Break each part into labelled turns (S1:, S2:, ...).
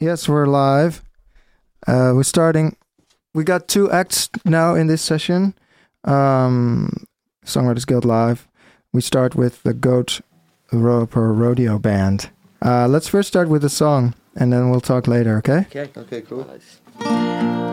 S1: Yes, we're live. Uh, we're starting. We got two acts now in this session. Um, Songwriters Guild Live. We start with the Goat Roper Rodeo Band. Uh, let's first start with the song, and then we'll talk later. Okay?
S2: Okay.
S3: Okay, cool.
S2: Nice.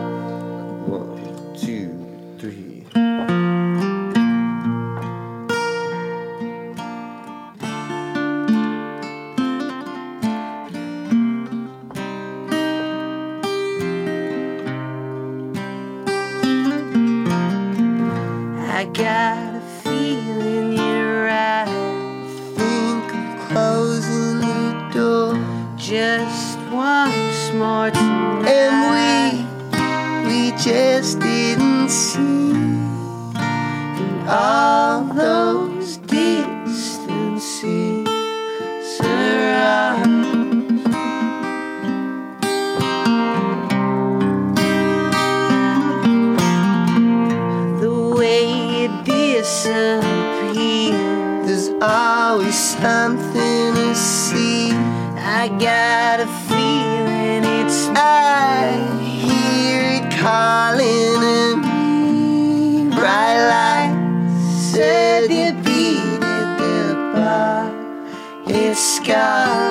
S4: Once more tonight.
S3: and we we just didn't see
S4: all those
S3: calling to me. Bright lights said you beat at the bar.
S4: It's scars.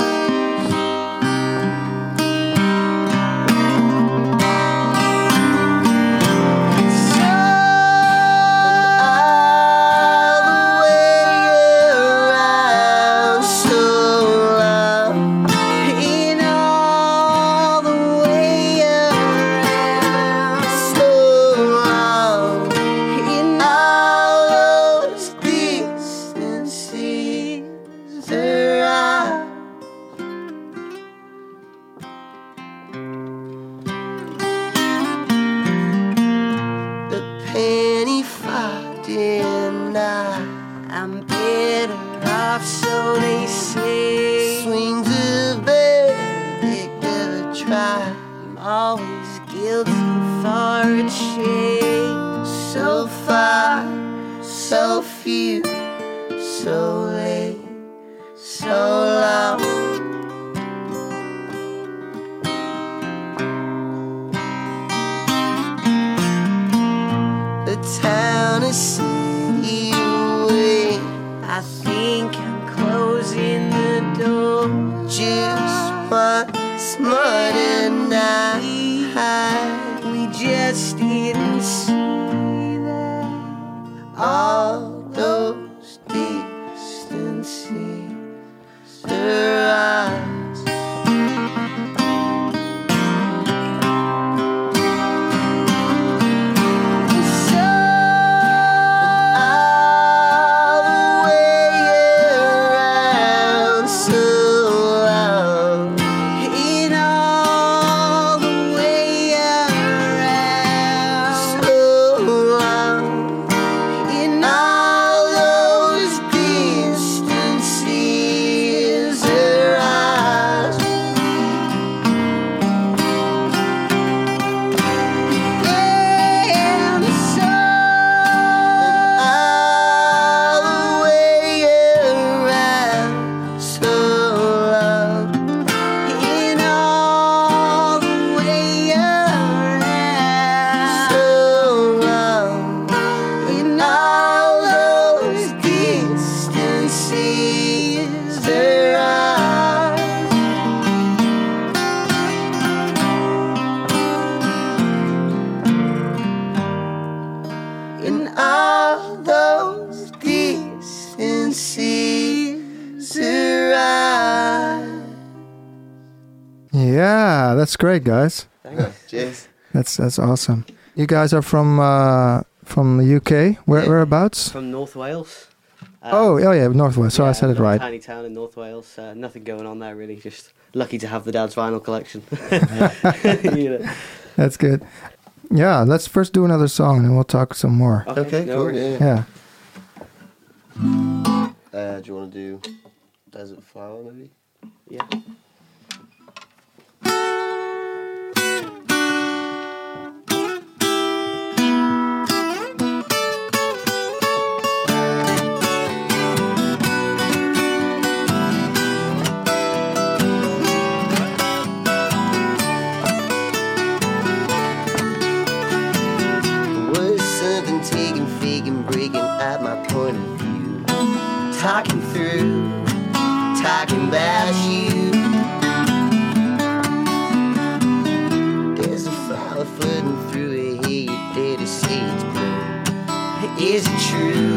S1: That's great, guys. Thanks.
S3: Cheers.
S1: That's that's awesome. You guys are from uh, from the UK. Where
S2: Yeah.
S1: whereabouts?
S2: From North Wales. Um,
S1: Oh, oh yeah, North Wales. So I said it right.
S2: Tiny town in North Wales. Uh, nothing going on there really. Just lucky to have the dad's vinyl collection. you know.
S1: That's good. Yeah, let's first do another song, and we'll talk some more.
S3: Okay,
S2: no
S3: cool.
S2: worries.
S3: Yeah.
S1: Yeah.
S3: Uh, do you want to do Desert Flower maybe?
S2: Yeah. describe my point of view.
S4: Talking through, talking about you. There's a flower flitting through it here, you dare to see it's bloom. Is it true?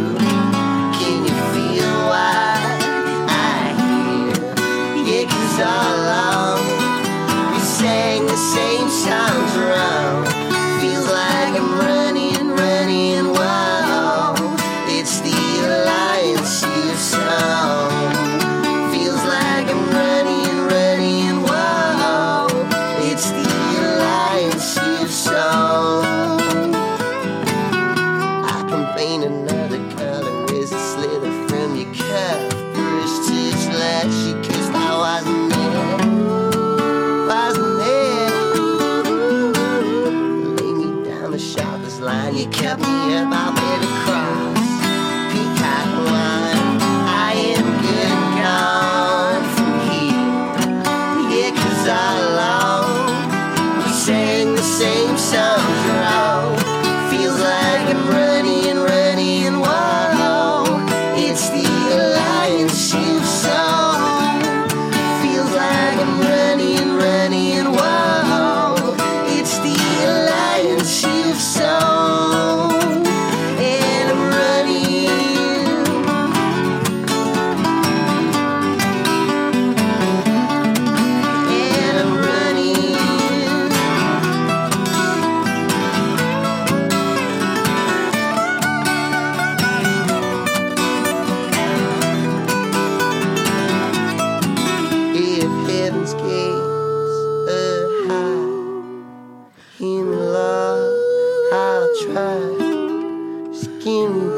S4: thinking,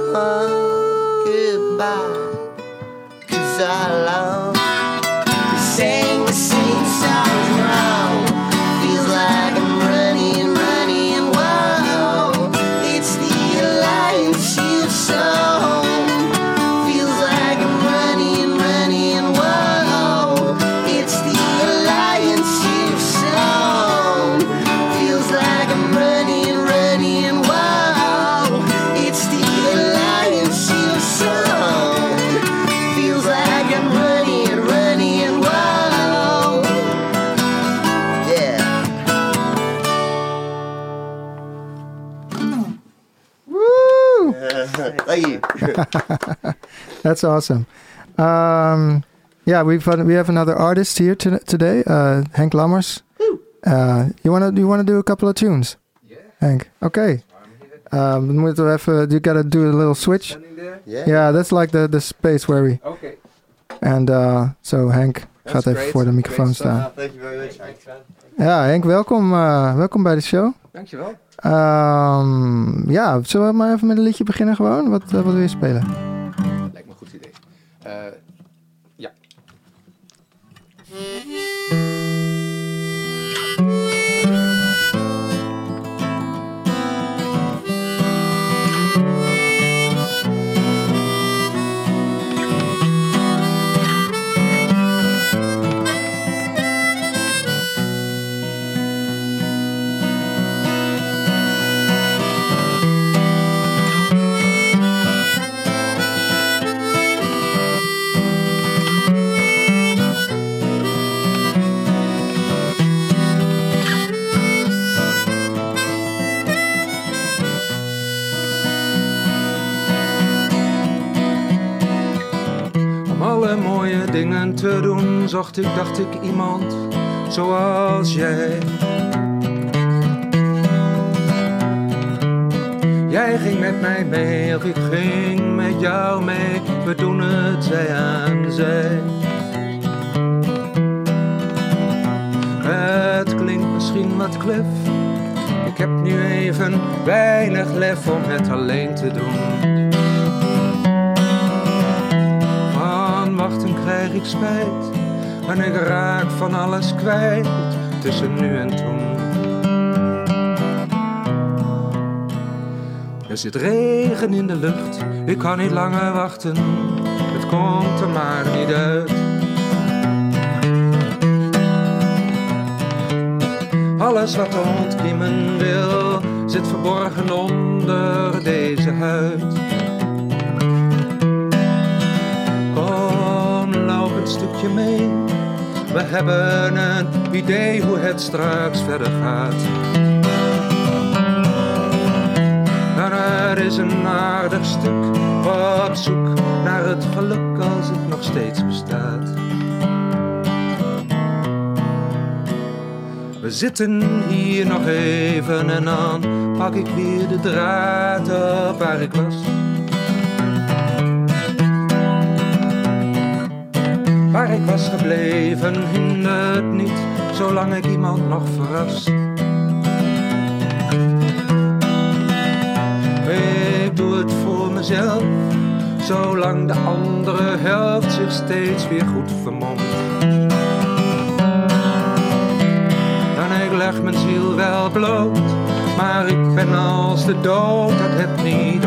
S4: goodbye. Cause I love
S1: That's awesome. Um, yeah, we've we have another artist here to, today, uh, Henk Lammers. Uh, you wanna you wanna do a couple of tunes?
S5: Yeah,
S1: Henk, okay. Um, we moeten we even. You gotta do a little switch.
S5: there.
S4: Yeah.
S1: Yeah, that's like the the space where we.
S5: Okay.
S1: And uh, so Henk gaat even
S5: great.
S1: voor de
S5: Great
S1: microfoon staan.
S4: Thank you very much.
S5: Thanks, man.
S1: Ja, Henk, welkom, uh, welkom bij de show.
S5: Dankjewel.
S1: Um, ja, zullen we maar even met een liedje beginnen gewoon? Wat, uh, wat wil je spelen?
S5: Lijkt me een goed idee. Zocht ik, dacht ik, iemand zoals jij. Jij ging met mij mee, of ik ging met jou mee. We doen het zij aan zij. Het klinkt misschien wat klef. Ik heb nu even weinig lef om het alleen te doen. Van wachten krijg ik spijt. En ik raak van alles kwijt tussen nu en toen. Er zit regen in de lucht, ik kan niet langer wachten. Het komt er maar niet uit. Alles wat ontkiemen wil, zit verborgen onder deze huid.
S6: je mee. We hebben een idee hoe het straks verder gaat. En er is een aardig stuk op zoek naar het geluk als het nog steeds bestaat. We zitten hier nog even en dan pak ik weer de draad op waar ik was. Ik was gebleven hindert niet, zolang ik iemand nog verras. Ik doe het voor mezelf, zolang de andere helft zich steeds weer goed vermomt. En ik leg mijn ziel wel bloot, maar ik ben als de dood dat het niet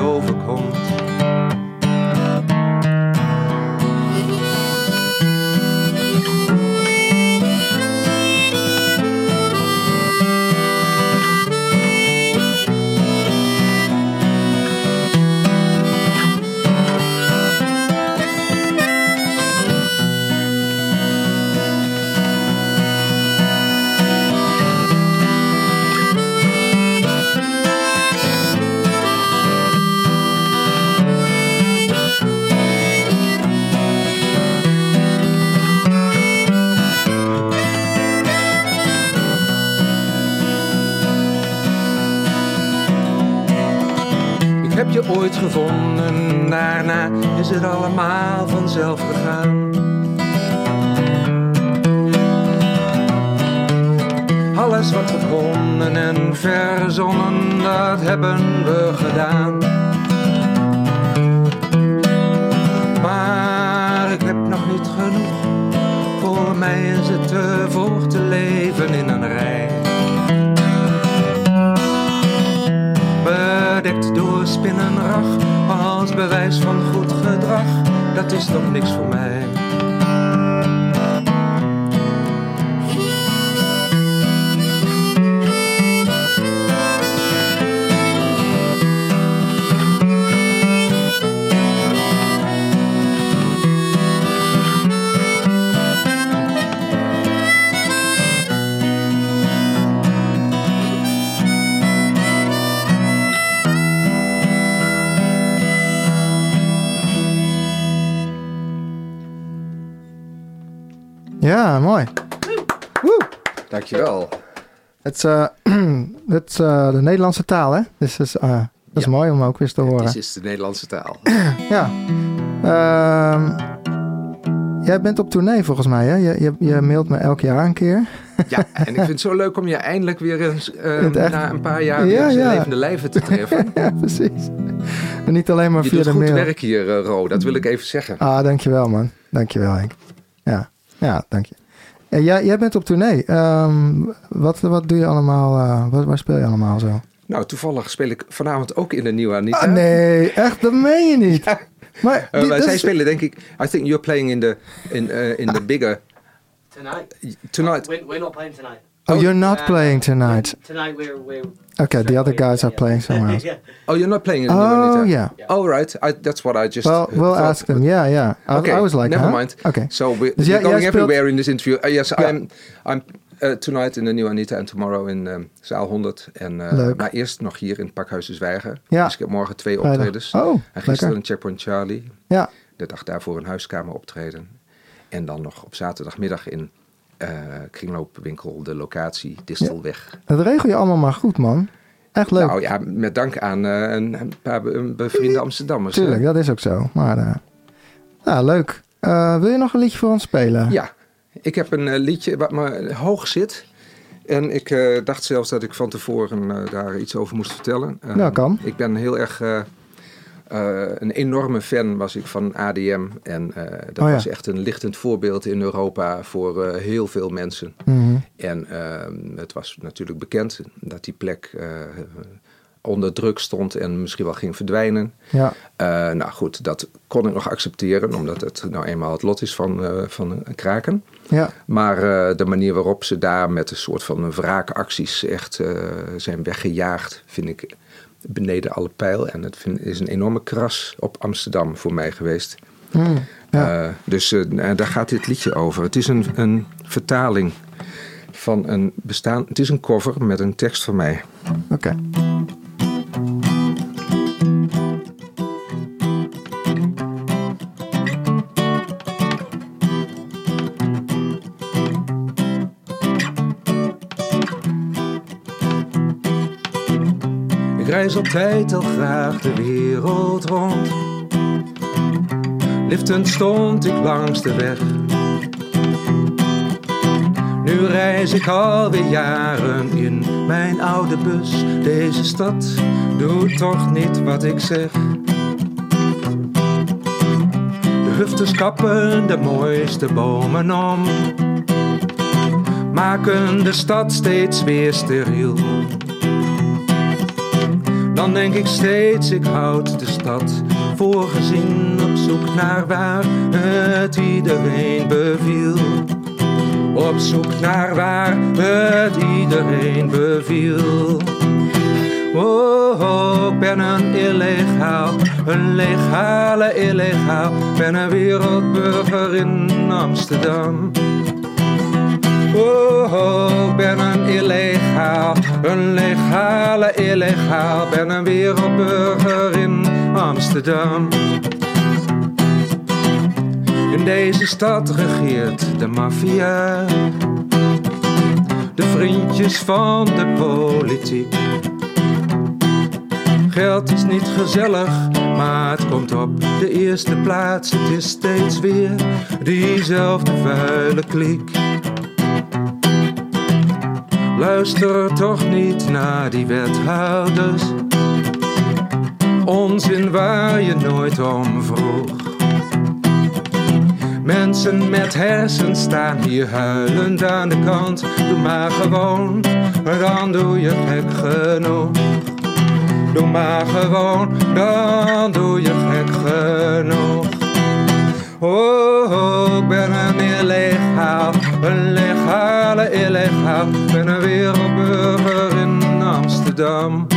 S6: ooit gevonden, daarna is het allemaal vanzelf gegaan. Alles wat we konden en verzonnen, dat hebben we gedaan. Maar ik heb nog niet genoeg, voor mij is het te vroeg te leven in een rij. Bedekt door spinnenrag als bewijs van goed gedrag. Dat is toch niks voor mij.
S1: Ja, mooi. Woe.
S5: Dankjewel.
S1: Het is, eh, het is eh, de Nederlandse taal, hè? Dus dat is, eh, dat is
S5: Ja.
S1: mooi om ook eens te horen.
S5: Dit is de Nederlandse taal.
S1: Ja. Ehm, jij bent op tournee volgens mij, hè? Je, je, je mailt me elk jaar een keer.
S5: Ja, en ik vind het zo leuk om je eindelijk weer eens eh,
S1: Het echt-
S5: na een paar jaar
S1: Ja,
S5: weer
S1: ja.
S5: levende lijven te treffen.
S1: ja, precies. En niet alleen maar
S5: Je
S1: via
S5: doet
S1: de
S5: goed
S1: mail.
S5: werk hier, eh, Ro. Dat wil ik even zeggen.
S1: Ah, dankjewel man. Dankjewel Henk. Ja, ja dank je. Ja, jij, jij bent op tournee. Ehm, wat, wat doe je allemaal? eh, wat, waar speel je allemaal zo?
S5: Nou, toevallig speel ik vanavond ook in de nieuwe Anita.
S1: Ah, nee, echt, dat meen je niet. Maar
S5: Eh,
S1: die-
S5: zij
S1: is-
S5: spelen denk ik... I think you're playing in the, in, eh, in the bigger...
S7: Tonight.
S5: Tonight.
S7: We're, we're not playing tonight.
S1: Oh, you're not
S7: Uh,
S1: playing tonight.
S7: Tonight we're we're.
S1: Okay, the other guys are playing somewhere else.
S7: yeah.
S5: Oh, you're not playing in the new
S1: Oh,
S5: Anita?
S1: yeah.
S5: Oh, right. I, that's what I just...
S1: Well,
S5: uh,
S1: we'll
S5: thought.
S1: ask them. Yeah, yeah. I,
S5: Okay,
S1: I was like,
S5: never
S1: huh?
S5: mind.
S1: Okay.
S5: So we're,
S1: Dus
S5: we're going everywhere in this interview. Uh, yes,
S1: Ja.
S5: I'm, I'm uh, tonight in the new Anita and tomorrow in um, zaal 100. En, uh,
S1: Leuk.
S5: Maar eerst nog hier in het Pakhuis de Zwijger.
S1: Ja.
S5: Dus ik heb morgen twee optredens.
S1: Oh,
S5: en gisteren
S1: lekker.
S5: in Checkpoint Charlie.
S1: Ja,
S5: De dag daarvoor een huiskamer optreden. En dan nog op zaterdagmiddag in kringloopwinkel de locatie Distelweg.
S1: dat regel je allemaal maar goed, man. Echt leuk.
S5: Nou ja, met dank aan uh, een, paar be- bevriende Amsterdammers. hè.
S1: Tuurlijk, dat is ook zo. Maar, eh ja, leuk. Eh, wil je nog een liedje voor ons spelen?
S5: Ja, ik heb een eh, liedje wat me hoog zit. En ik eh, dacht zelfs dat ik van tevoren eh, daar iets over moest vertellen. Eh,
S1: Nou, kan.
S5: Ik ben heel erg... eh, een enorme fan was ik van ADM. En eh, dat
S1: Oh ja.
S5: was echt een lichtend voorbeeld in Europa voor eh, heel veel mensen.
S1: Mhm.
S5: En ehm, het was natuurlijk bekend dat die plek onder druk stond en misschien wel ging verdwijnen.
S1: ja.
S5: Nou goed, dat kon ik nog accepteren, omdat het nou eenmaal het lot is van, van een kraken.
S1: ja.
S5: Maar de manier waarop ze daar met een soort van wraakacties echt zijn weggejaagd, vind ik beneden alle pijl. En het vind- is een enorme kras op Amsterdam voor mij geweest.
S1: Mm. Ja.
S8: Eh, dus eh, nou, daar gaat dit liedje over. Het is een, een vertaling van een bestaan. Het is een cover met een tekst van mij.
S1: Oké.
S5: Reis altijd al graag de wereld rond. Liftend stond ik langs de weg. Nu reis ik alweer jaren in mijn oude bus. Deze stad doet toch niet wat ik zeg. De hufters kappen de mooiste bomen om. Maken de stad steeds weer steriel. Dan denk ik steeds, ik houd de stad voor gezien op zoek naar waar het iedereen beviel. Op zoek naar waar het iedereen beviel. Oh, oh, ik ben een illegaal, een legale illegaal. Ben een wereldburger in Amsterdam. Oh, oh, ik ben een illegaal, een legale illegaal. Ben een wereldburger in Amsterdam. In deze stad regeert de maffia. De vriendjes van de politiek. Geld is niet gezellig, maar het komt op de eerste plaats. Het is steeds weer diezelfde vuile kliek. Luister toch niet naar die wethouders. Onzin waar je nooit om vroeg. Mensen met hersens staan hier huilend aan de kant. Doe maar gewoon, dan doe je gek genoeg. Doe maar gewoon, dan doe je gek genoeg. Oh, oh, ik ben een een legale illegaal. Ben een wereldburger in Amsterdam.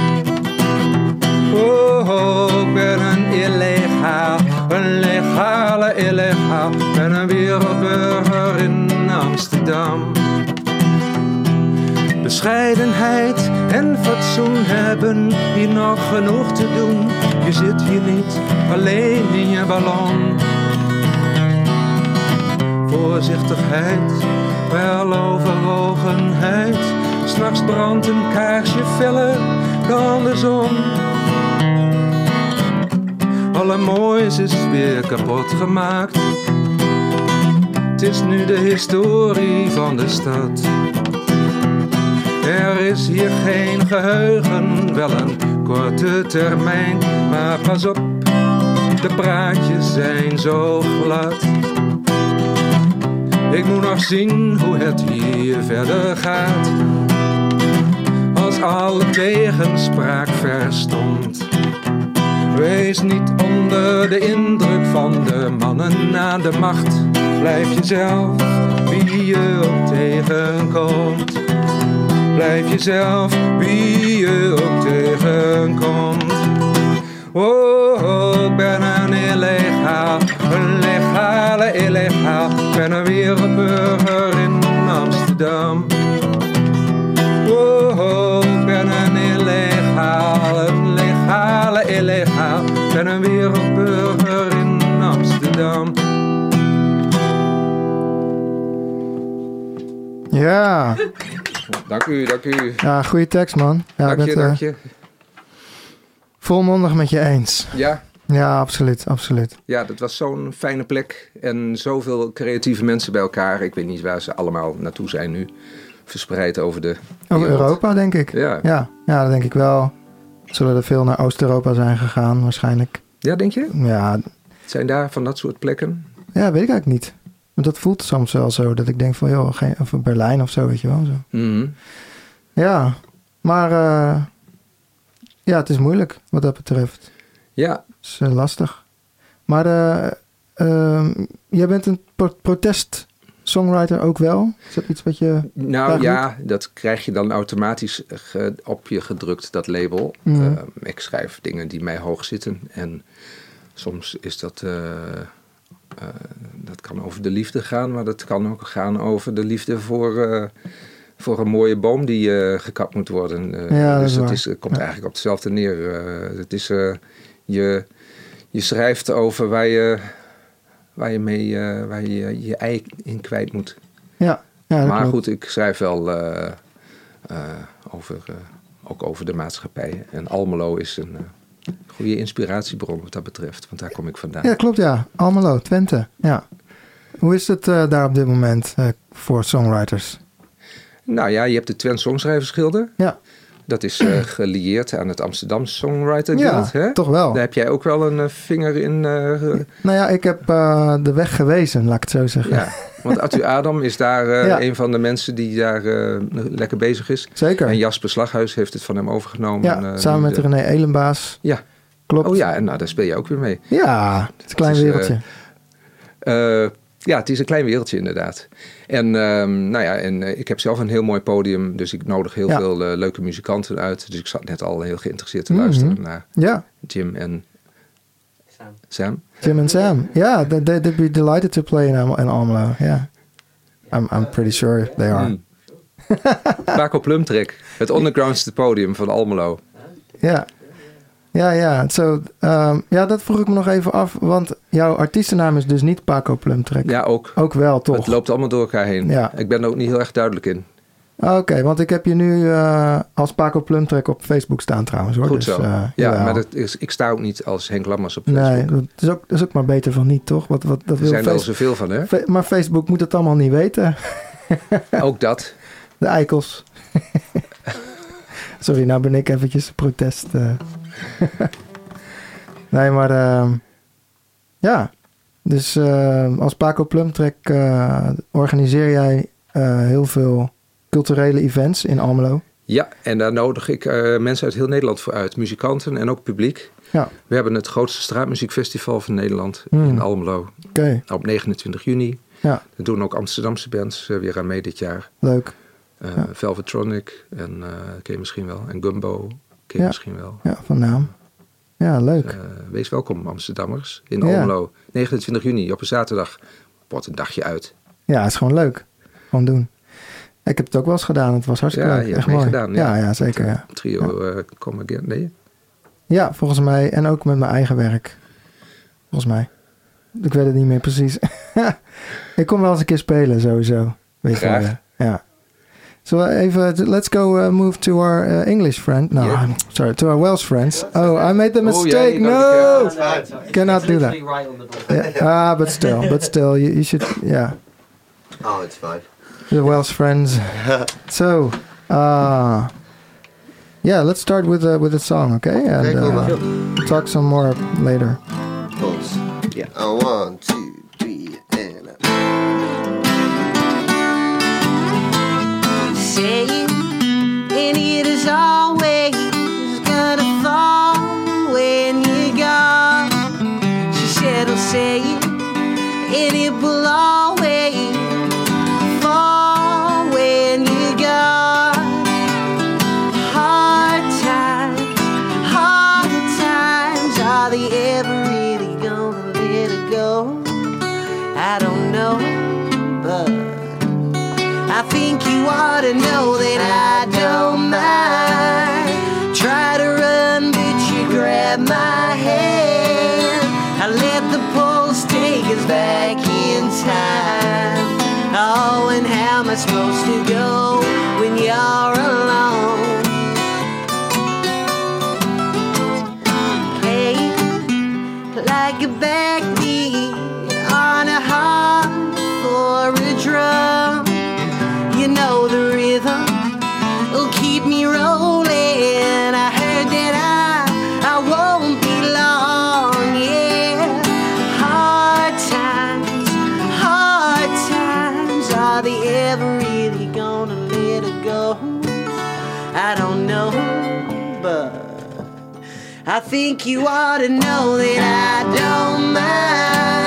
S5: Oh, oh, ik ben een illegaal, een legale illegaal. Ben een wereldburger in Amsterdam. Bescheidenheid en fatsoen hebben hier nog genoeg te doen. Je zit hier niet alleen in je ballon. Voorzichtigheid, wel overwogenheid. S'nachts brandt een kaarsje feller dan de zon. Alle moois is weer kapot gemaakt. Het is nu de historie van de stad. Er is hier geen geheugen, wel een korte termijn. Maar pas op, de praatjes zijn zo glad. Ik moet nog zien hoe het hier verder gaat. Als alle tegenspraak verstond. Wees niet onder de indruk van de mannen aan de macht. Blijf jezelf, wie je ook tegenkomt. Blijf jezelf, wie je ook tegenkomt. Oh, oh, ik ben een illegaal, een legale illegaal. Ben een wereldburger in Amsterdam. Oh, oh, ik ben een illegaal, een legale illegaal. Ik ben een wereldburger in Amsterdam.
S1: Ja,
S8: Dank u, dank u.
S1: ja goede tekst, man. Ja, ik
S8: dank
S1: ben
S8: je,
S1: het eh,
S8: dank je.
S1: volmondig met je eens.
S8: Ja,
S1: Ja, absoluut, absoluut.
S8: ja, dat was zo'n fijne plek. En zoveel creatieve mensen bij elkaar. Ik weet niet waar ze allemaal naartoe zijn nu. Verspreid over de
S1: Over
S8: wereld.
S1: Europa, denk ik.
S8: Ja.
S1: Ja, ja, dat denk ik wel. Zullen er veel naar Oost-Europa zijn gegaan, waarschijnlijk.
S8: ja, denk je?
S1: Ja,
S8: Zijn daar van dat soort plekken?
S1: ja, weet ik eigenlijk niet. Want dat voelt soms wel zo, dat ik denk van, joh, geen, of Berlijn of zo, weet je wel. Zo.
S8: Mhm.
S1: Ja, maar eh, ja, het is moeilijk wat dat betreft.
S8: Ja,
S1: is eh, lastig. Maar eh, ehm, jij bent een pro- protest-songwriter ook wel? Is dat iets wat je...
S8: nou ja, dat krijg je dan automatisch op je gedrukt, dat label.
S1: Mhm.
S8: Ehm, ik schrijf dingen die mij hoog zitten. En soms is dat eh,
S5: dat kan over de liefde gaan, maar dat kan ook gaan over de liefde voor, voor een mooie boom die gekapt moet worden.
S1: Ja, dat
S5: dus
S1: is
S5: het
S1: waar.
S5: is, het komt
S1: Ja.
S5: eigenlijk op hetzelfde neer. Het is, je, je schrijft over waar je, waar je mee eh, waar je, je ei in kwijt moet.
S1: Ja, ja
S5: maar
S1: klopt.
S5: goed, ik schrijf wel eh, eh, over, ook over de maatschappij. En Almelo is een goede inspiratiebron wat dat betreft, want daar kom ik vandaan.
S1: Ja, klopt ja. Almelo, Twente. Ja. Hoe is het daar op dit moment voor songwriters?
S5: Nou ja, je hebt de Twent Songschrijversgilde.
S1: Ja.
S5: Dat is eh, gelieerd aan het Amsterdam Songwriter
S1: Ja,
S5: Guild. Hè?
S1: toch wel.
S5: Daar heb jij ook wel een eh, vinger in. eh,
S1: Nou ja, ik heb de weg gewezen, laat ik het zo zeggen.
S5: ja. Want Arthur Adam is daar
S1: Ja.
S5: een van de mensen die daar lekker bezig is.
S1: Zeker.
S5: En Jasper Slaghuis heeft het van hem overgenomen.
S1: ja, samen met
S5: de-
S1: René Elenbaas.
S5: Ja.
S1: Klopt.
S5: Oh ja, en nou, daar speel je ook weer mee.
S1: Ja, het is een klein
S5: eh,
S1: wereldje.
S5: Ja, het is een klein wereldje inderdaad. En, ehm, nou ja, en eh, ik heb zelf een heel mooi podium, dus ik nodig heel
S1: Ja.
S5: veel eh, leuke muzikanten uit. Dus ik zat net al heel geïnteresseerd te
S1: Mhm.
S5: luisteren naar
S1: ja,
S5: Jim en
S7: Sam.
S5: Sam.
S1: Jim en Sam. Ja, they, they- they'd be delighted to play in, Al- in Almelo. Yeah. I'm, I'm pretty sure they are.
S5: Mm. Paco Plumtrek, het undergroundste podium van Almelo.
S1: Ja. Ja, ja. So, ehm, ja, dat vroeg ik me nog even af. Want jouw artiestennaam is dus niet Paco Plumtrek.
S5: Ja, ook.
S1: Ook wel,
S5: Het
S1: toch?
S5: loopt allemaal door elkaar heen.
S1: Ja.
S5: Ik ben er ook niet heel erg duidelijk in.
S1: Oké, want ik heb je nu eh, als Paco Plumtrek op Facebook staan trouwens. Hoor.
S5: Goed
S1: Dus,
S5: zo.
S1: eh,
S5: ja, maar dat is, ik sta ook niet als Henk Lammers op Facebook.
S1: Nee, dat is, ook, dat is ook maar beter van niet, toch? Wat, wat, dat
S5: er zijn er al zoveel van, hè?
S1: Maar Facebook moet het allemaal niet weten.
S5: Ook dat.
S1: De eikels. Sorry, nou ben ik eventjes protest. eh. nee, maar ehm, ja. Dus eh, als Paco Plumtrek eh, organiseer jij eh, heel veel culturele events in Almelo.
S5: Ja, en daar nodig ik eh, mensen uit heel Nederland voor uit. Muzikanten en ook publiek.
S1: Ja,
S5: We hebben het grootste straatmuziekfestival van Nederland
S1: Hmm.
S5: in Almelo.
S1: oké.
S5: Op 29 juni.
S1: Ja,
S5: Er doen ook Amsterdamse bands weer aan mee dit jaar.
S1: leuk. Ja.
S5: Velvetronic, en, ken je misschien wel. En Gumbo, je misschien wel.
S1: Ja, van naam. Ja, leuk.
S5: Eh, wees welkom Amsterdammers in. Almelo. 29 juni op een zaterdag. Wordt een dagje uit.
S1: Ja, is gewoon leuk. Gewoon doen. Ik heb het ook wel eens gedaan. Het was hartstikke
S5: Ja,
S1: leuk.
S5: je
S1: Echt mooi.
S5: meegedaan,
S1: Ja,
S5: ja.
S1: ja, zeker.
S5: Het,
S1: Ja.
S5: Trio eh Come Again. Nee?
S1: ja, volgens mij. En ook met mijn eigen werk. Volgens mij. Ik weet het niet meer precies. ik kom wel eens een keer spelen, sowieso. Weet je
S5: Graag.
S1: wel, ja. Ja. So uh, even, let's go uh, move to our uh, English friend. No,
S5: Yeah.
S1: I'm sorry, to our Welsh friends. Oh, I made the
S5: Oh, yeah,
S1: mistake.
S5: you gotta
S1: no! Cannot do that.
S7: right on the.
S1: Yeah. Ah, but still, but still, you, you should, yeah.
S3: Oh, it's fine.
S1: the Welsh friends. so, uh, yeah, let's start with uh, with a song, okay? And
S3: cool,
S1: uh,
S3: man.
S1: talk some more later.
S3: Pulse.
S7: Yeah.
S3: Uh, one, two,
S2: saying, and it is always gonna fall when you're gone. She said, I'll say it, and it will always mind. Try to run, but you grab my hand. I let the pulse take us back in time. Oh, and how am I supposed to go when you're I think you ought to know that I don't mind.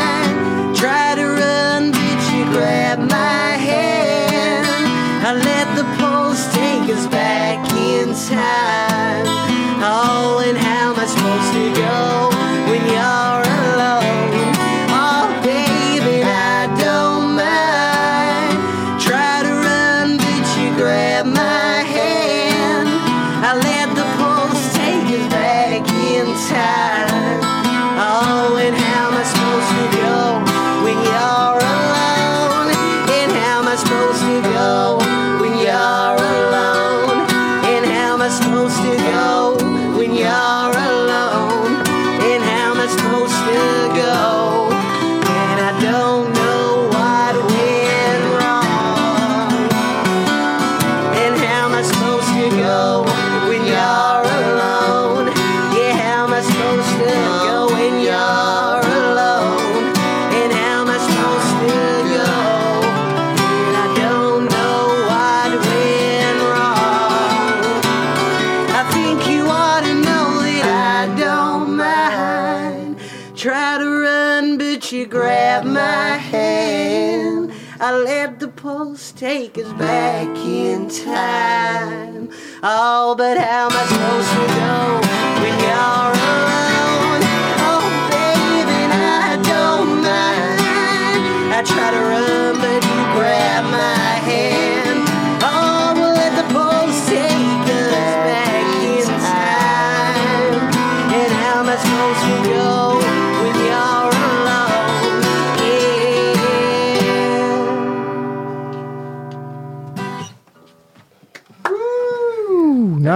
S2: Oh, but how am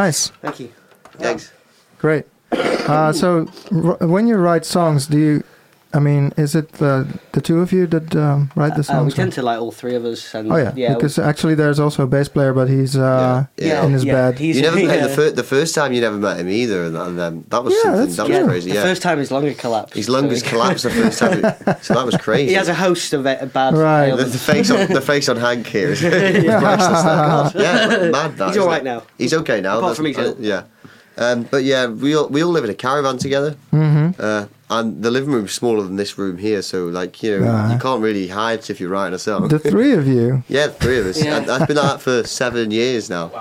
S1: nice.
S7: Thank you.
S4: Thanks.
S1: Great. Uh, so, r- when you write songs, do you? I mean, is it uh, the two of you that um, write the
S7: Uh, we
S1: songs?
S7: tend to like all three of us. And
S1: oh yeah,
S7: yeah
S1: because actually there's also a bass player, but he's uh,
S4: Yeah.
S1: in his
S7: yeah,
S1: bed.
S7: He's,
S4: You never met him the, fir- the first time. You never met him either, and, and um, that was
S1: Yeah,
S4: something
S1: that's
S4: that was
S1: true.
S4: crazy.
S7: The
S4: Yeah,
S7: first time his lung had collapsed.
S4: his lung
S7: so
S4: has collapsed the first time, so that was crazy.
S7: He has a host of uh, bad
S1: Right.
S4: the, the face on the face on Hank here is, is priceless. Yeah, mad. That,
S7: He's
S4: isn't it?
S7: now.
S4: He's okay now.
S7: Apart
S4: that's-
S7: from he's
S4: uh, yeah. Um, but yeah, we all, we all live in a caravan together,
S1: Mm-hmm.
S4: uh, and the living room's smaller than this room here. So like you know,
S1: Right.
S4: you can't really hide if you're writing a song.
S1: The three of you.
S4: yeah, the three of us.
S7: Yeah.
S4: And that's been like that for seven years now.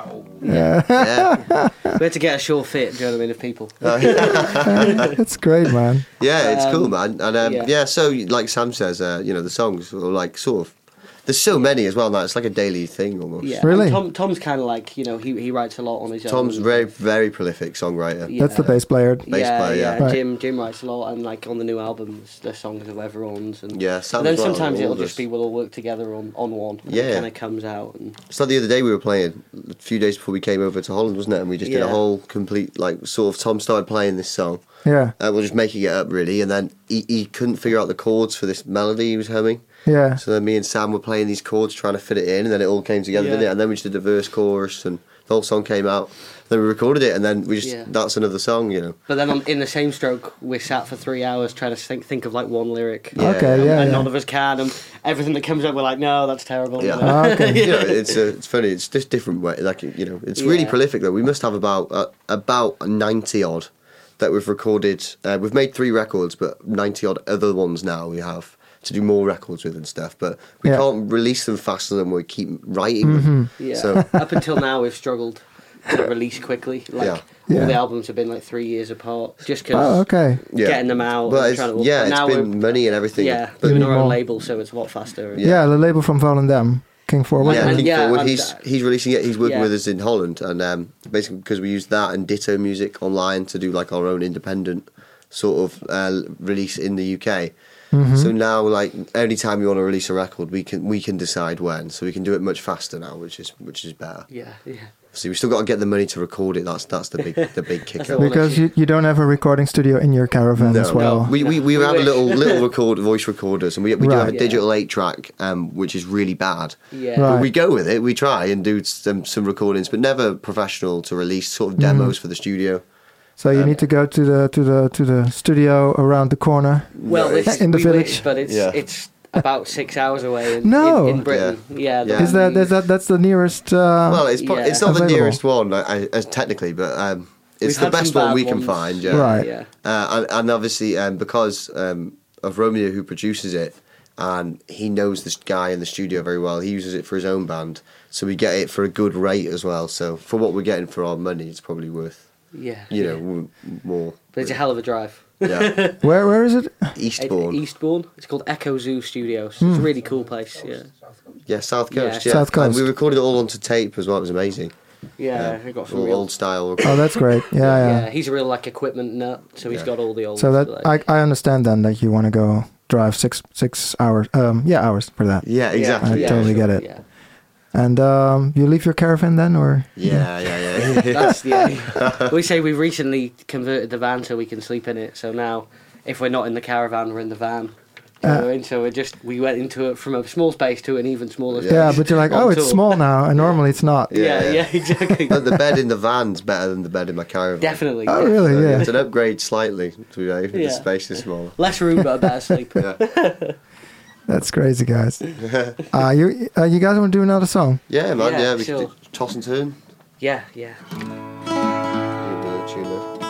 S1: Yeah,
S4: Yeah,
S7: We had to get a sure fit, do you know what I mean, of people.
S1: That's great, man.
S4: yeah, it's cool,
S7: Um,
S4: man. And um,
S7: yeah.
S4: yeah. so like Sam says, uh, you know, the songs are like sort of. There's so many as well now. It's like a daily thing almost.
S7: Yeah.
S1: Really?
S7: and Tom, Tom's kind of like, you know, he, he writes a lot on his
S4: Tom's
S7: own.
S4: Tom's very very prolific songwriter.
S7: Yeah.
S1: That's the bass player.
S4: bass
S7: yeah,
S4: player, yeah.
S1: Right.
S7: Jim Jim writes a lot, and like on the new albums, the there's songs of everyone's, and
S4: Yeah, Sam
S7: and then
S4: well,
S7: sometimes it'll just be we'll all work together on, on one. and
S4: Yeah.
S7: it kind of comes out, and
S4: It's like the other day we were playing a few days before we came over to Holland, wasn't it? And we just did a whole complete like sort of Tom started playing this song.
S1: Yeah,
S4: Uh, we're just making it up really, and then he, he couldn't figure out the chords for this melody he was humming.
S1: Yeah.
S4: So then me and Sam were playing these chords, trying to fit it in, and then it all came together, didn't it? And then we just did a verse, chorus, and the whole song came out. Then we recorded it, and then we just
S7: Yeah.
S4: that's another song, you know.
S7: but then on, in the same stroke, we sat for three hours trying to think think of like one lyric.
S4: Yeah.
S1: Okay,
S7: and,
S1: yeah,
S7: and
S1: yeah.
S7: none of us can, and everything that comes up, we're like, no, that's terrible.
S4: Yeah.
S7: know?
S1: Ah, okay.
S4: you know, it's uh, it's funny. It's just different way. Like you know, it's really prolific though. We must have about uh, about ninety odd that we've recorded. Uh, we've made three records, but ninety odd other ones now we have to do more records with and stuff. But we
S1: Yeah.
S4: can't release them faster than we keep writing them.
S1: Mm-hmm.
S7: Yeah.
S4: So
S7: Up until now, we've struggled to release quickly. Like
S4: Yeah.
S1: Yeah.
S7: all the albums have been like three years apart, just because
S1: Oh, okay.
S4: yeah,
S7: getting them out.
S4: But
S7: and
S4: it's,
S7: to,
S4: yeah,
S7: but
S4: it's
S7: now
S4: been money and everything.
S7: yeah,
S4: but
S7: doing
S1: need
S7: our own label, so it's a lot faster.
S1: Yeah, the label from Volendam, King Forward.
S4: yeah,
S7: and-
S4: King
S7: yeah,
S4: Forward,
S7: and,
S4: he's
S7: uh,
S4: he's releasing it. He's working
S7: yeah.
S4: with us in Holland, and um, basically because we use that and Ditto Music online to do like our own independent sort of uh, release in the UK.
S1: Mm-hmm.
S4: So now, like any time we want to release a record, we can we can decide when. So we can do it much faster now, which is which is better.
S7: yeah, yeah.
S4: So we still got to get the money to record it. That's that's the big the big kicker.
S1: because you, you don't have a recording studio in your caravan as well.
S4: We, we, we
S7: We
S4: have a little little record voice recorders, and we, we do have a
S1: Right.
S4: digital eight track, um, which is really bad.
S7: Yeah.
S1: Right.
S4: But we go with it. We try and do some some recordings, but never professional to release sort of
S1: Mm-hmm.
S4: demos for the studio.
S1: So you
S4: Um,
S1: need to go to the to the to the studio around the corner.
S7: Well,
S4: No,
S7: it's,
S1: In the
S7: we
S1: village.
S7: wish, but it's
S4: Yeah.
S7: it's about six hours away. In,
S1: No.
S7: in, in Britain. Yeah,
S4: Yeah.
S1: Is that is that that's the nearest? Uh,
S4: Well, it's pro-
S7: Yeah.
S4: it's not the nearest one I, I, as technically, but um, it's
S7: We've
S4: the best one
S7: bad
S4: we can find. Yeah.
S1: Right.
S7: Yeah.
S4: Uh, and, and obviously, um, because um, of Romeo, who produces it, and he knows this guy in the studio very well. He uses it for his own band, so we get it for a good rate as well. So for what we're getting for our money, it's probably worth
S7: Yeah.
S4: you know
S7: yeah.
S4: more.
S7: But it's a hell of a drive.
S4: Yeah,
S1: where where is it?
S4: Eastbourne.
S7: Eastbourne. It's called Echo Zoo Studios.
S1: Hmm.
S7: It's a really cool place. Yeah.
S4: Yeah, South Coast. Yeah,
S1: South
S4: And
S1: Coast.
S4: we recorded it all onto tape as well. It was amazing.
S7: Yeah, I got some
S4: All
S7: real.
S4: old style.
S1: Oh, that's great. Yeah,
S7: yeah.
S1: yeah.
S7: he's a real like equipment nut, so he's
S4: Yeah.
S7: got all the old.
S1: So that
S7: like,
S1: I I understand then that you want to go drive six six hours. Um, yeah, hours for that.
S4: Yeah, exactly.
S1: I
S4: yeah,
S1: totally
S4: sure.
S1: get it.
S7: Yeah,
S1: And um, you leave your caravan then, or
S4: Yeah, yeah, yeah.
S7: that's yeah. we say we recently converted the van so we can sleep in it. So now, if we're not in the caravan, we're in the van. Do
S1: Uh,
S7: what I mean? So we just we went into it from a small space to an even smaller.
S4: Yeah.
S1: yeah, but you're like, oh, it's
S7: tour.
S1: small now, and normally it's not.
S4: Yeah,
S7: Yeah,
S4: yeah.
S7: yeah, exactly.
S4: But the bed in the van's better than the bed in my caravan.
S7: Definitely.
S1: Oh,
S7: yeah.
S1: really?
S4: So
S1: Yeah.
S4: It's an upgrade slightly to be honest.
S7: Yeah.
S4: The space is smaller.
S7: Less room, but a better sleep.
S4: Yeah,
S1: That's crazy, guys. uh, you uh, you guys want to do another song?
S4: yeah, man.
S7: Yeah,
S4: Yeah, we
S7: sure.
S4: could toss and turn.
S7: Yeah, yeah.
S4: You do a tune.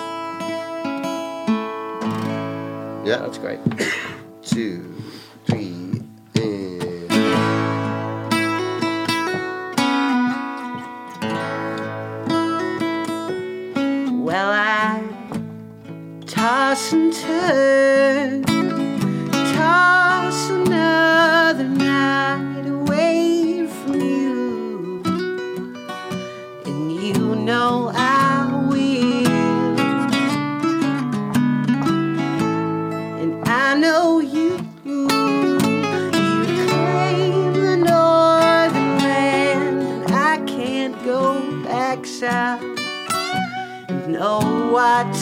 S4: Yeah,
S7: That's great.
S4: two, three, and.
S2: Well, I toss and turn, know I will, and I know you. You claim the northern land, and I can't go back south know what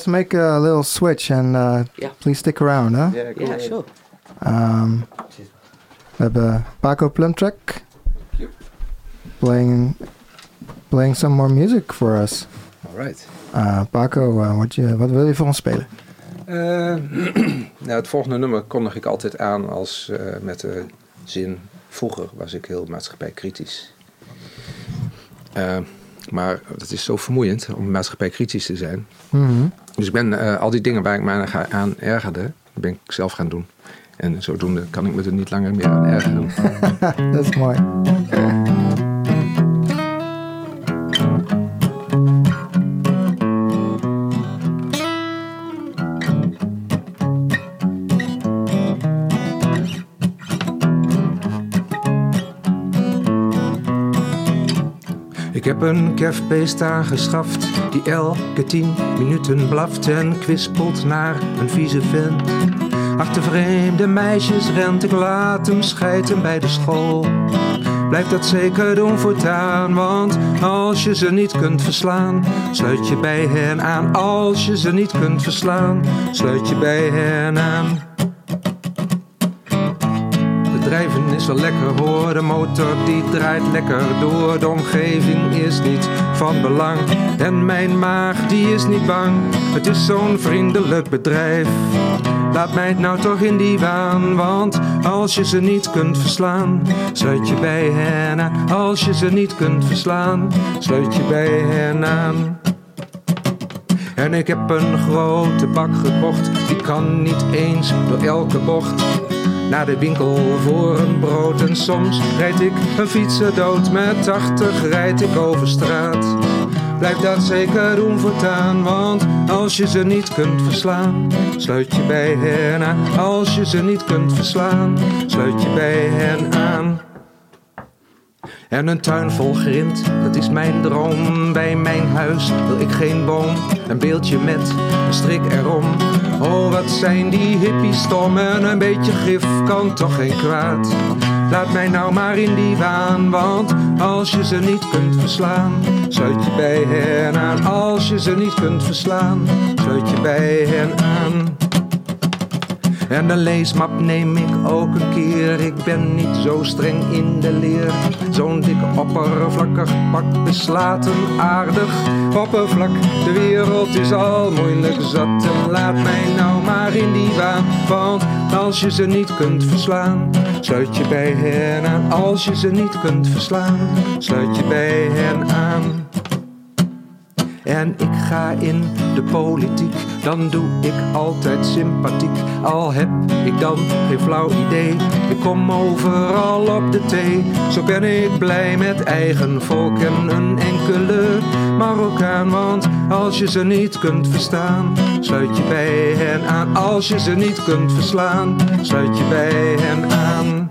S1: let's make a little switch and uh,
S7: Yeah.
S1: please stick around, huh?
S4: yeah,
S7: sure.
S1: Um, we hebben Paco Plumtrack playing playing some more music for us.
S5: All
S9: Alright.
S1: Uh, Paco, uh, wat, je, wat wil je voor ons spelen?
S9: Uh, nou, het volgende nummer kondig ik altijd aan als uh, met de zin... Vroeger was ik heel maatschappijkritisch. Uh, maar het is zo vermoeiend om maatschappijkritisch te zijn.
S1: Mm -hmm.
S9: Dus ik ben al die dingen waar ik aan, aan ergerde... ben ik zelf gaan doen. En zodoende kan ik me er niet langer meer aan ergeren.
S1: Dat is mooi.
S5: Een kefbeest aangeschaft die elke tien minuten blaft en kwispelt naar een vieze vent. Achter vreemde meisjes rent, ik laat hem schijten bij de school. Blijf dat zeker doen voortaan, want als je ze niet kunt verslaan, sluit je bij hen aan. Als je ze niet kunt verslaan, sluit je bij hen aan. Drijven is wel lekker hoor, de motor die draait lekker door. De omgeving is niet van belang en mijn maag die is niet bang. Het is zo'n vriendelijk bedrijf. Laat mij nou toch in die waan, want als je ze niet kunt verslaan, sluit je bij hen aan. Als je ze niet kunt verslaan, sluit je bij hen aan. En ik heb een grote bak gekocht, die kan niet eens door elke bocht naar de winkel voor een brood. En soms rijd ik een fietser dood, met 80 rijd ik over straat. Blijf dat zeker doen voortaan, want als je ze niet kunt verslaan, sluit je bij hen aan. Als je ze niet kunt verslaan, sluit je bij hen aan. En een tuin vol grind, dat is mijn droom. Bij mijn huis wil ik geen boom. Een beeldje met een strik erom. Oh, wat zijn die hippies stom. En een beetje gif kan toch geen kwaad. Laat mij nou maar in die waan, want als je ze niet kunt verslaan, sluit je bij hen aan. Als je ze niet kunt verslaan, sluit je bij hen aan. En een leesmap neem ik ook een keer. Ik ben niet zo streng in de leer. Zo'n dikke oppervlakkig pak beslaat hem aardig oppervlak. De wereld is al moeilijk zat. En laat mij nou maar in die waan. Want als je ze niet kunt verslaan, sluit je bij hen aan. Als je ze niet kunt verslaan, sluit je bij hen aan. En ik ga in de politiek, dan doe ik altijd sympathiek. Al heb ik dan geen flauw idee, ik kom overal op de thee. Zo ben ik blij met eigen volk en een enkele Marokkaan. Want als je ze niet kunt verstaan, sluit je bij hen aan. Als je ze niet kunt verslaan, sluit je bij hen aan.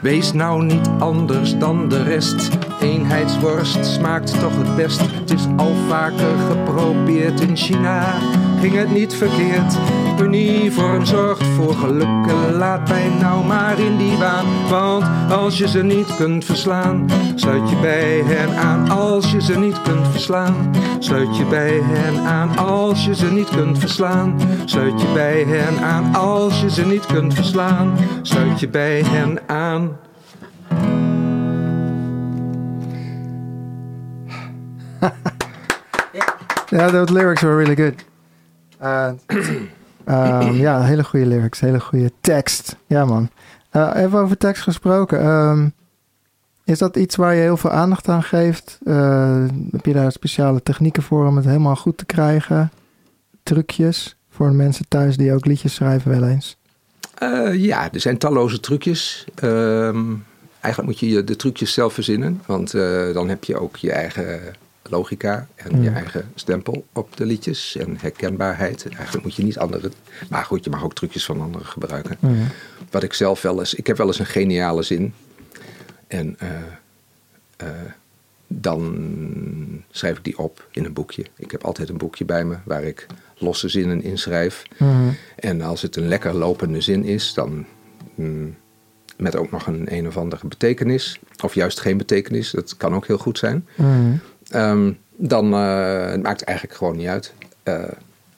S5: Wees nou niet anders dan de rest. Eenheidsworst smaakt toch het best. Het is al vaker geprobeerd in China. Ging het niet verkeerd? Uniform zorgt voor geluk. Laat mij nou maar in die waan. Want als je ze niet kunt verslaan, sluit je bij hen aan. Als je ze niet kunt verslaan, sluit je bij hen aan. Als je ze niet kunt verslaan, sluit je bij hen aan. Als je ze niet kunt verslaan, sluit je bij hen aan.
S1: Yeah, those lyrics were really good. Uh, um, ja, hele goede lyrics, hele goede tekst. Ja, man. Uh, even over tekst gesproken. Um, is dat iets waar je heel veel aandacht aan geeft? Uh, heb je daar speciale technieken voor om het helemaal goed te krijgen? Trucjes voor mensen thuis die ook liedjes schrijven wel eens?
S9: Ja, er zijn talloze trucjes. Um, eigenlijk moet je de trucjes zelf verzinnen. Want dan heb je ook je eigen logica en
S1: Mm.
S9: je eigen stempel op de liedjes. En herkenbaarheid. Eigenlijk moet je niet andere... Maar goed, je mag ook trucjes van anderen gebruiken.
S1: Mm.
S9: Wat ik zelf wel eens... Ik heb wel eens een geniale zin. En uh, uh, dan schrijf ik die op in een boekje. Ik heb altijd een boekje bij me waar ik losse zinnen inschrijf.
S1: Mm.
S9: En als het een lekker lopende zin is, dan mm, met ook nog een een of andere betekenis, of juist geen betekenis, dat kan ook heel goed zijn.
S1: Mm.
S9: Um, dan uh, het maakt eigenlijk gewoon niet uit. Uh,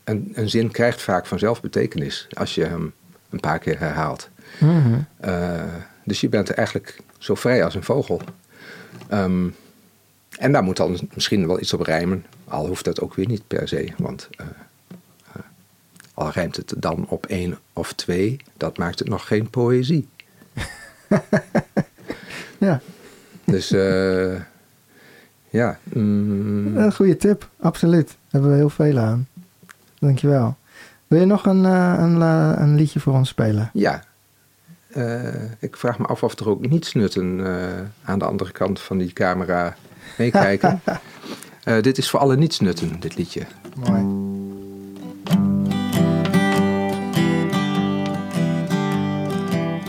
S9: een, een, zin krijgt vaak vanzelf betekenis als je hem een paar keer herhaalt.
S1: Mm.
S9: Uh, dus je bent eigenlijk zo vrij als een vogel. Um,
S5: En daar moet dan misschien wel iets op rijmen. Al hoeft dat ook weer niet per se. Want eh, eh, al rijmt het dan op één of twee, dat maakt het nog geen poëzie.
S1: Ja,
S5: Dus eh, ja. mm,
S1: een goede tip. Absoluut. Daar hebben we heel veel aan. Dankjewel. Wil je nog een, eh, een, la- een liedje voor ons spelen?
S5: ja. Eh, ik vraag me af of er ook niets nutten eh, aan de andere kant van die camera meekijken. Eh, dit is voor alle nietsnutten, dit liedje.
S1: Mooi.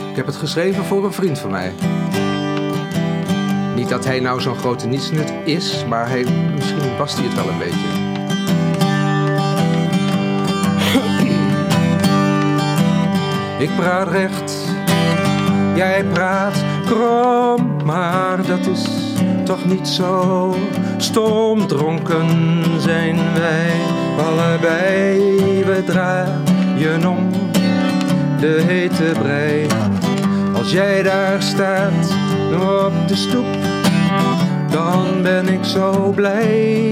S5: Ik heb het geschreven voor een vriend van mij. Niet dat hij nou zo'n grote nietsnut is, maar hij, misschien was hij het wel een beetje. Ik praat recht, jij praat krom, maar dat is toch niet zo. Stom dronken zijn wij allebei, we draaien om de hete brei. Als jij daar staat op de stoep, dan ben ik zo blij.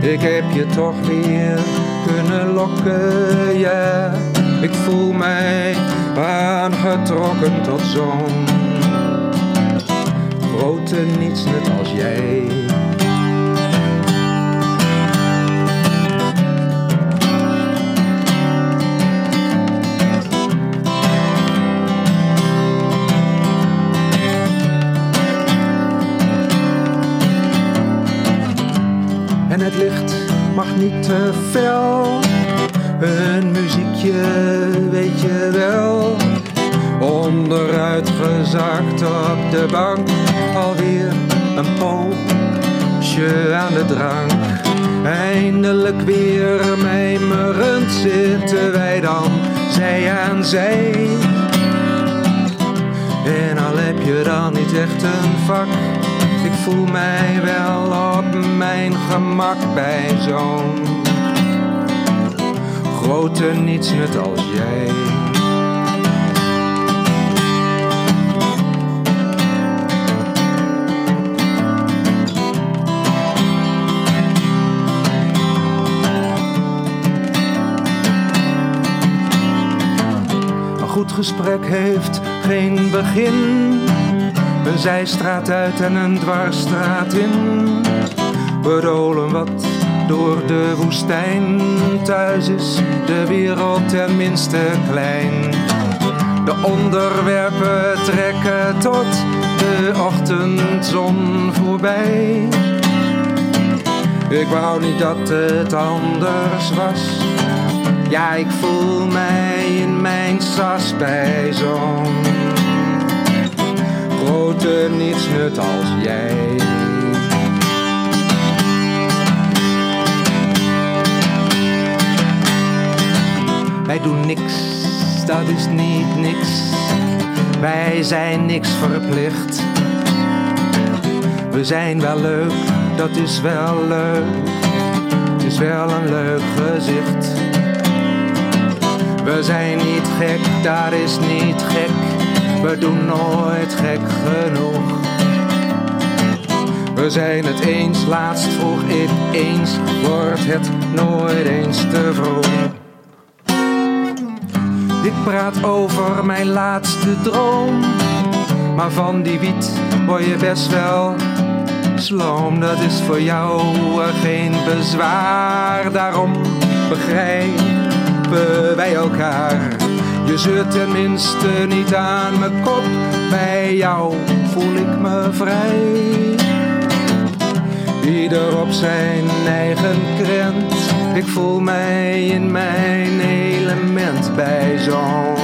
S5: Ik heb je toch weer kunnen lokken, ja. Ik voel mij aangetrokken tot zo'n grote niets net als jij. Mag niet te fel. Een muziekje, weet je wel. Onderuit gezakt op de bank. Alweer een poosje aan de drank. Eindelijk weer mijmerend zitten wij dan zij aan zij. En al heb je dan niet echt een vak, voel mij wel op mijn gemak bij zo'n grote nietsnut als jij. Een goed gesprek heeft geen begin. Een zijstraat uit en een dwarsstraat in. We dolen wat door de woestijn. Thuis is de wereld tenminste klein. De onderwerpen trekken tot de ochtendzon voorbij. Ik wou niet dat het anders was. Ja, ik voel mij in mijn sas bij grote nietsnut als jij. Wij doen niks, dat is niet niks. Wij zijn niks verplicht. We zijn wel leuk, dat is wel leuk. Het is wel een leuk gezicht. We zijn niet gek, dat is niet gek. We doen nooit gek genoeg. We zijn het eens, laatst vroeg ik eens, wordt het nooit eens te vroeg. Ik praat over mijn laatste droom, maar van die wiet word je best wel sloom. Dat is voor jou geen bezwaar, daarom begrijpen wij elkaar. Je zeurt tenminste niet aan mijn kop, bij jou voel ik me vrij. Ieder op zijn eigen krent. Ik voel mij in mijn element bij zo'n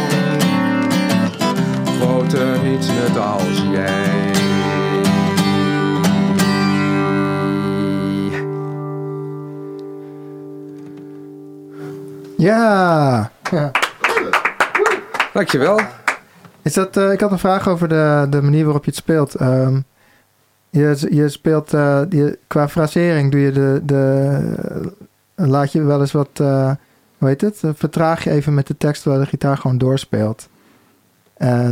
S5: grote niets net als jij.
S1: Ja! ja.
S5: Dankjewel.
S1: Is dat, eh, ik had een vraag over de, de manier waarop je het speelt. Ehm, je, je speelt eh, je, qua frasering doe je de, de laat je wel eens wat eh, hoe heet het? Vertraag je even met de tekst terwijl de gitaar gewoon doorspeelt.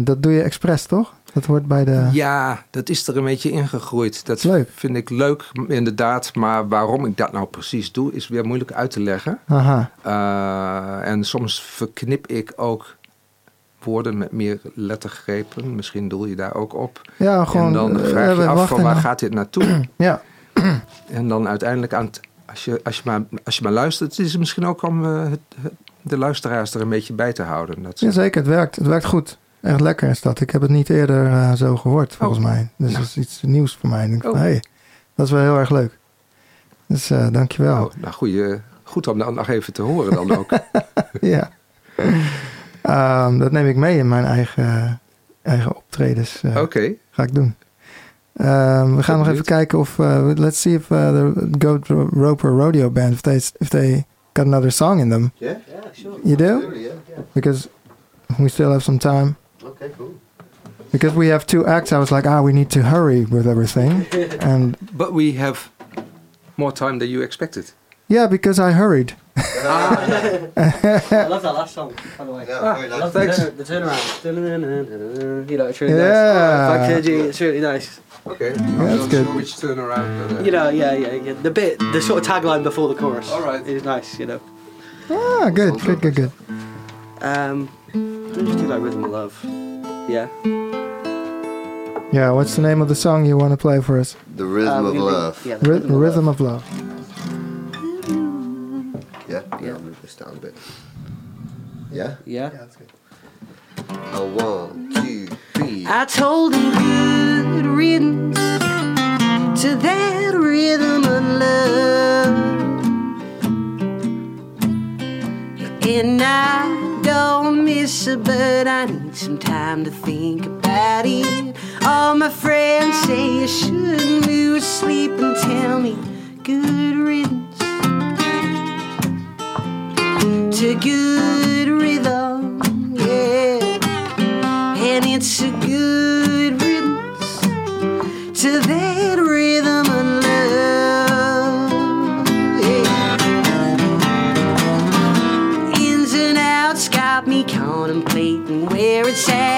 S1: Dat doe je expres, toch? Dat hoort bij de...
S5: Ja, dat is er een beetje ingegroeid. Dat
S1: Leuk.
S5: vind ik leuk, inderdaad. Maar waarom ik dat nou precies doe, is weer moeilijk uit te leggen.
S1: Aha.
S5: Uh, en soms verknip ik ook woorden met meer lettergrepen. Misschien doel je daar ook op.
S1: Ja, gewoon...
S5: en dan
S1: eh,
S5: vraag je af van waar gaat dit naartoe?
S1: Ja,
S5: en dan uiteindelijk aan het, als, je, als, je maar, als je maar luistert, is het misschien ook om eh, het, het- de luisteraars er een beetje bij te houden. Dat ze-
S1: ja, zeker. Het werkt. Het werkt goed. Echt lekker is dat. Ik heb het niet eerder eh, zo gehoord, volgens
S5: Oh.
S1: mij. Dus
S5: Nou.
S1: dat is iets nieuws voor mij. Ik denk van,
S5: Oh.
S1: hey, dat is wel heel erg leuk. Dus eh dankjewel.
S5: Oh, nou, goeie, goed om dat nog even te horen dan ook.
S1: Ja. Ehm, dat neem ik mee in mijn eigen, eigen optredens. eh,
S5: Oké.
S1: Ga ik doen. Ehm, we gaan nog even kijken of... uh, let's see if uh, the Goat Roper Rodeo Band... If they, if they got another song in them.
S4: Yeah.
S7: Yeah, sure.
S1: You do?
S4: Absolutely, yeah. yeah.
S1: Because we still have some time.
S4: Okay, cool.
S1: Because we have two acts, I was like, ah, we need to hurry with everything. and
S5: But we have more time than you expected.
S1: yeah, because I hurried.
S7: I love that last song, by the way.
S4: Yeah, very
S7: I
S4: nice.
S7: love the,
S5: Thanks.
S7: turn, the turnaround. You know, it's really
S1: Yeah.
S7: nice. Back to G, it's really nice.
S5: Okay.
S1: that's good.
S5: Which turn around. but, uh,
S7: You know, yeah, yeah, yeah. The bit, the sort of tagline before the chorus.
S5: All right.
S7: Is nice, you know.
S1: Ah, good, good, good, good.
S7: Um, let's just do like Rhythm of Love. Yeah.
S1: Yeah, what's the name of the song you want to play for us?
S4: The rhythm
S7: Um,
S4: of
S7: we- we-
S4: love.
S7: Yeah, the
S1: Ry-
S7: Rhythm,
S1: Rhythm,
S7: of Love.
S1: Of Love.
S4: Yeah.
S7: Yeah.
S4: I'll move this down a bit. Yeah.
S7: Yeah.
S1: that's good.
S4: A one, two, three.
S2: I told him good riddance to that rhythm of love. And I don't miss it, but I need some time to think about it. All my friends say I shouldn't lose sleep and tell me good riddance to good rhythm, yeah. And it's a good riddance to that rhythm of love. Yeah. Ins and outs got me contemplating where it's at.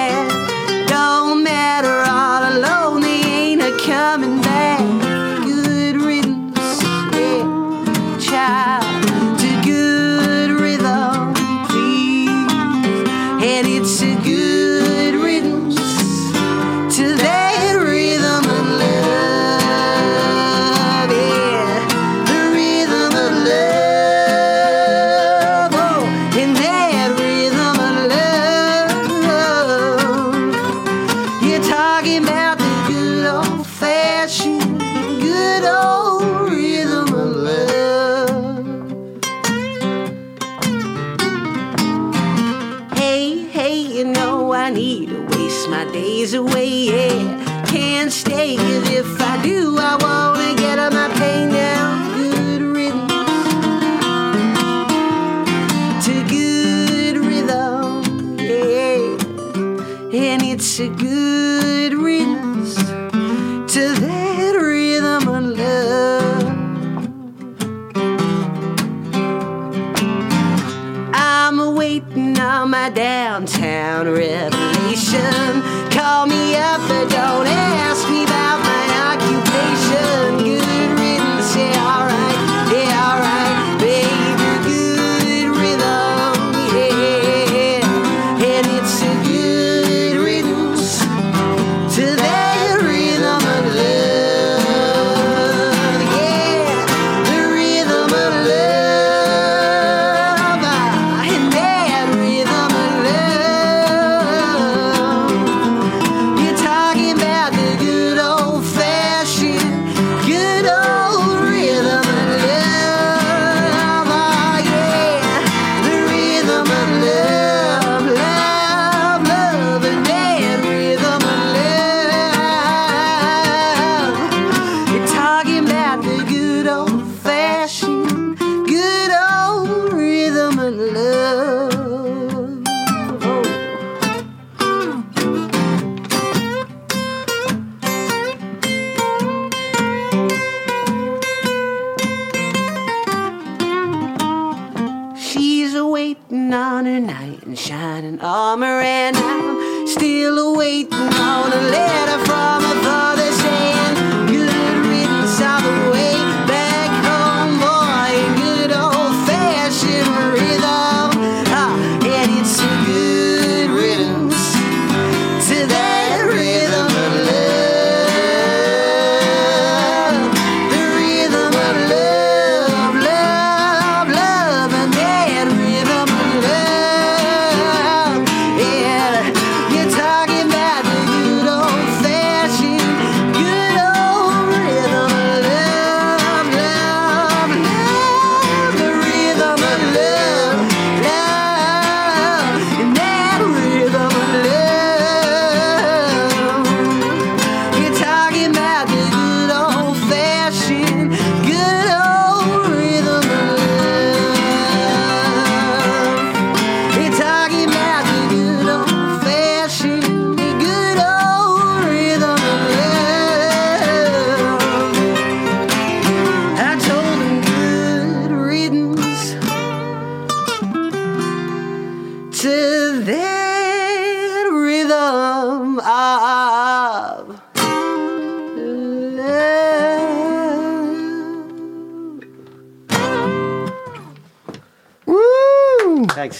S1: Woo!
S2: Thanks.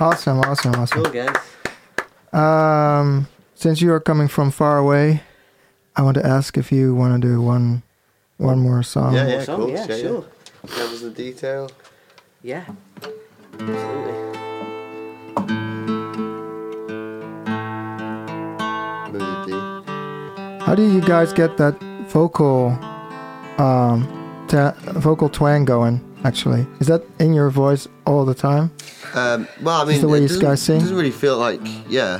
S1: Awesome, awesome, awesome.
S2: Cool, guys.
S1: Um, since you are coming from far away, I want to ask if you want to do one, one more song.
S4: yeah, yeah,
S2: song,
S4: cool.
S2: yeah, sure.
S4: That was the detail.
S2: Yeah. Absolutely.
S1: How do you guys get that vocal, um, ta- vocal twang going? Actually, is that in your voice all the time?
S4: Um, well, I mean,
S1: Just the way
S4: it
S1: you
S4: doesn't,
S1: guys sing?
S4: It doesn't really feel like, yeah,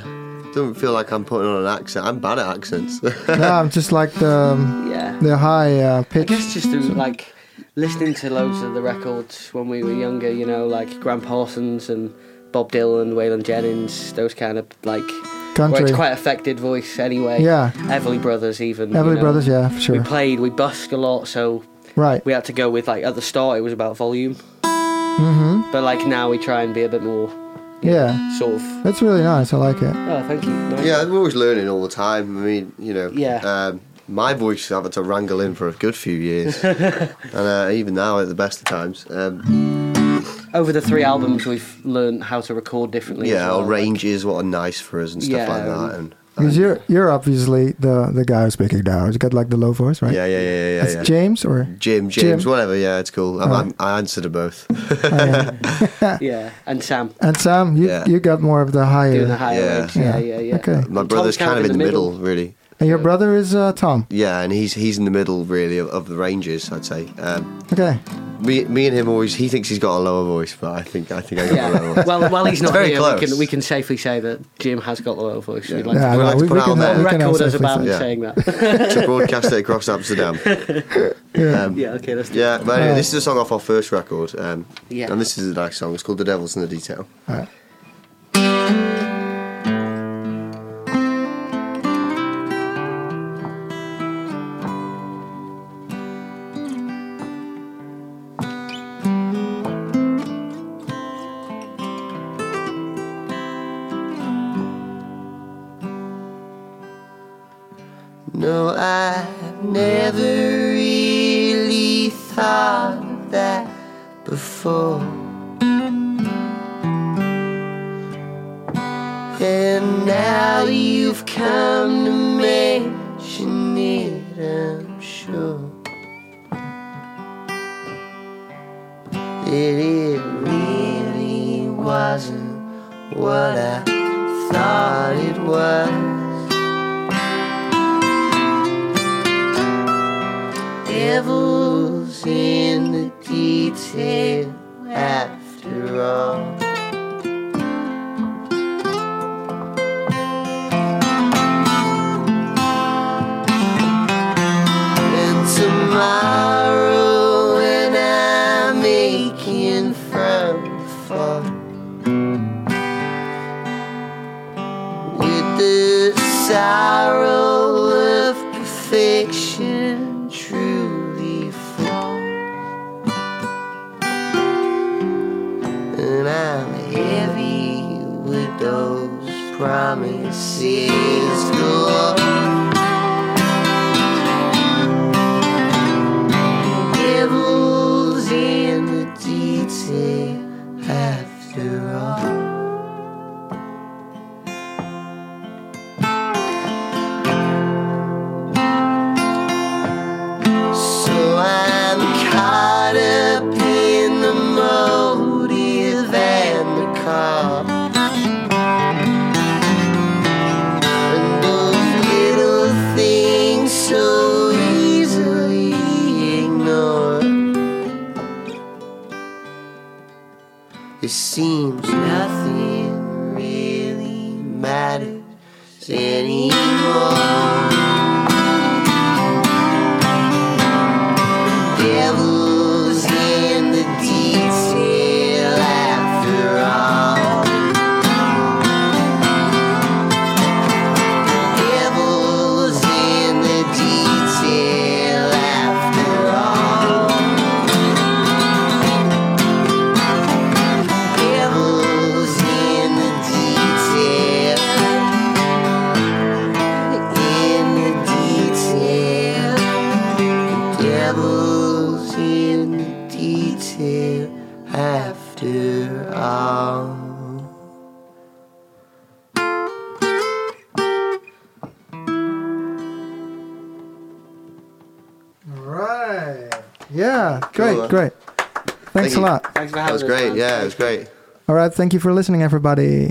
S4: doesn't feel like I'm putting on an accent. I'm bad at accents.
S1: no, I'm just like the um,
S2: Yeah.
S1: the high uh,
S2: I
S1: pitch.
S2: guess just through like listening to loads of the records when we were younger, you know, like Graham Parsons and Bob Dylan, Waylon Jennings, those kind of like where
S1: country.
S2: it's quite affected voice anyway.
S1: Yeah,
S2: Everly Brothers even. you
S1: Everly
S2: know.
S1: Brothers. Yeah, for sure.
S2: We played, we busked a lot, so
S1: Right.
S2: we had to go with like at the start it was about volume,
S1: Mm-hmm.
S2: but like now we try and be a bit more
S1: Yeah,
S2: sort of.
S1: that's really nice. I like it.
S2: Oh, thank you. Nice.
S4: yeah, we're always learning all the time. I mean, you know,
S2: Yeah.
S4: Um, my voice I've had to wrangle in for a good few years, and uh, even now at the best of times. Um,
S2: Over the three albums, we've learned how to record differently. as
S4: yeah,
S2: well,
S4: our
S2: like-
S4: ranges, what are nice for us and stuff
S2: Yeah,
S4: like that. And,
S1: Because you're you're obviously the the guy who's speaking now. He's got like the low voice, right?
S4: yeah, yeah, yeah, yeah, yeah.
S1: It's
S4: yeah.
S1: James or
S4: Jim, James,
S1: Jim.
S4: whatever. Yeah, it's cool. I'm,
S1: Oh.
S4: I'm, I answer to both.
S2: Oh, yeah, and Sam
S1: and Sam. You
S4: Yeah.
S1: you got more of the higher.
S2: doing the higher
S4: Yeah.
S2: range. Yeah,
S1: Yeah.
S2: yeah, yeah.
S1: Okay.
S4: My brother's
S2: Tom's
S4: kind of in the middle, really.
S1: And your brother is uh, Tom.
S4: Yeah, and he's he's in the middle, really, of, of the ranges. I'd say. Um,
S1: Okay.
S4: me, me and him always. He thinks he's got a lower voice, but I think I think I got a
S2: Yeah.
S4: lower voice.
S2: Well, while he's not
S4: very
S2: here,
S4: close.
S2: we can we can safely say that Jim has got the lower voice. We'd like
S1: Yeah,
S2: to
S4: We'd
S1: no,
S4: like to
S1: we,
S4: put
S1: we
S4: it
S1: can,
S4: on there.
S2: record as about
S1: safely say-
S4: Yeah.
S2: saying that.
S4: to broadcast it across Amsterdam.
S1: Yeah.
S4: Um,
S2: yeah, okay, let's do
S4: Yeah, but anyway,
S1: Alright.
S4: this is a song off our first record, um,
S2: Yeah.
S4: and this is a nice song. It's called "The Devil's in the Detail."
S1: All right.
S3: promises.
S4: Cool. great.
S1: All right. Thank you for listening, everybody.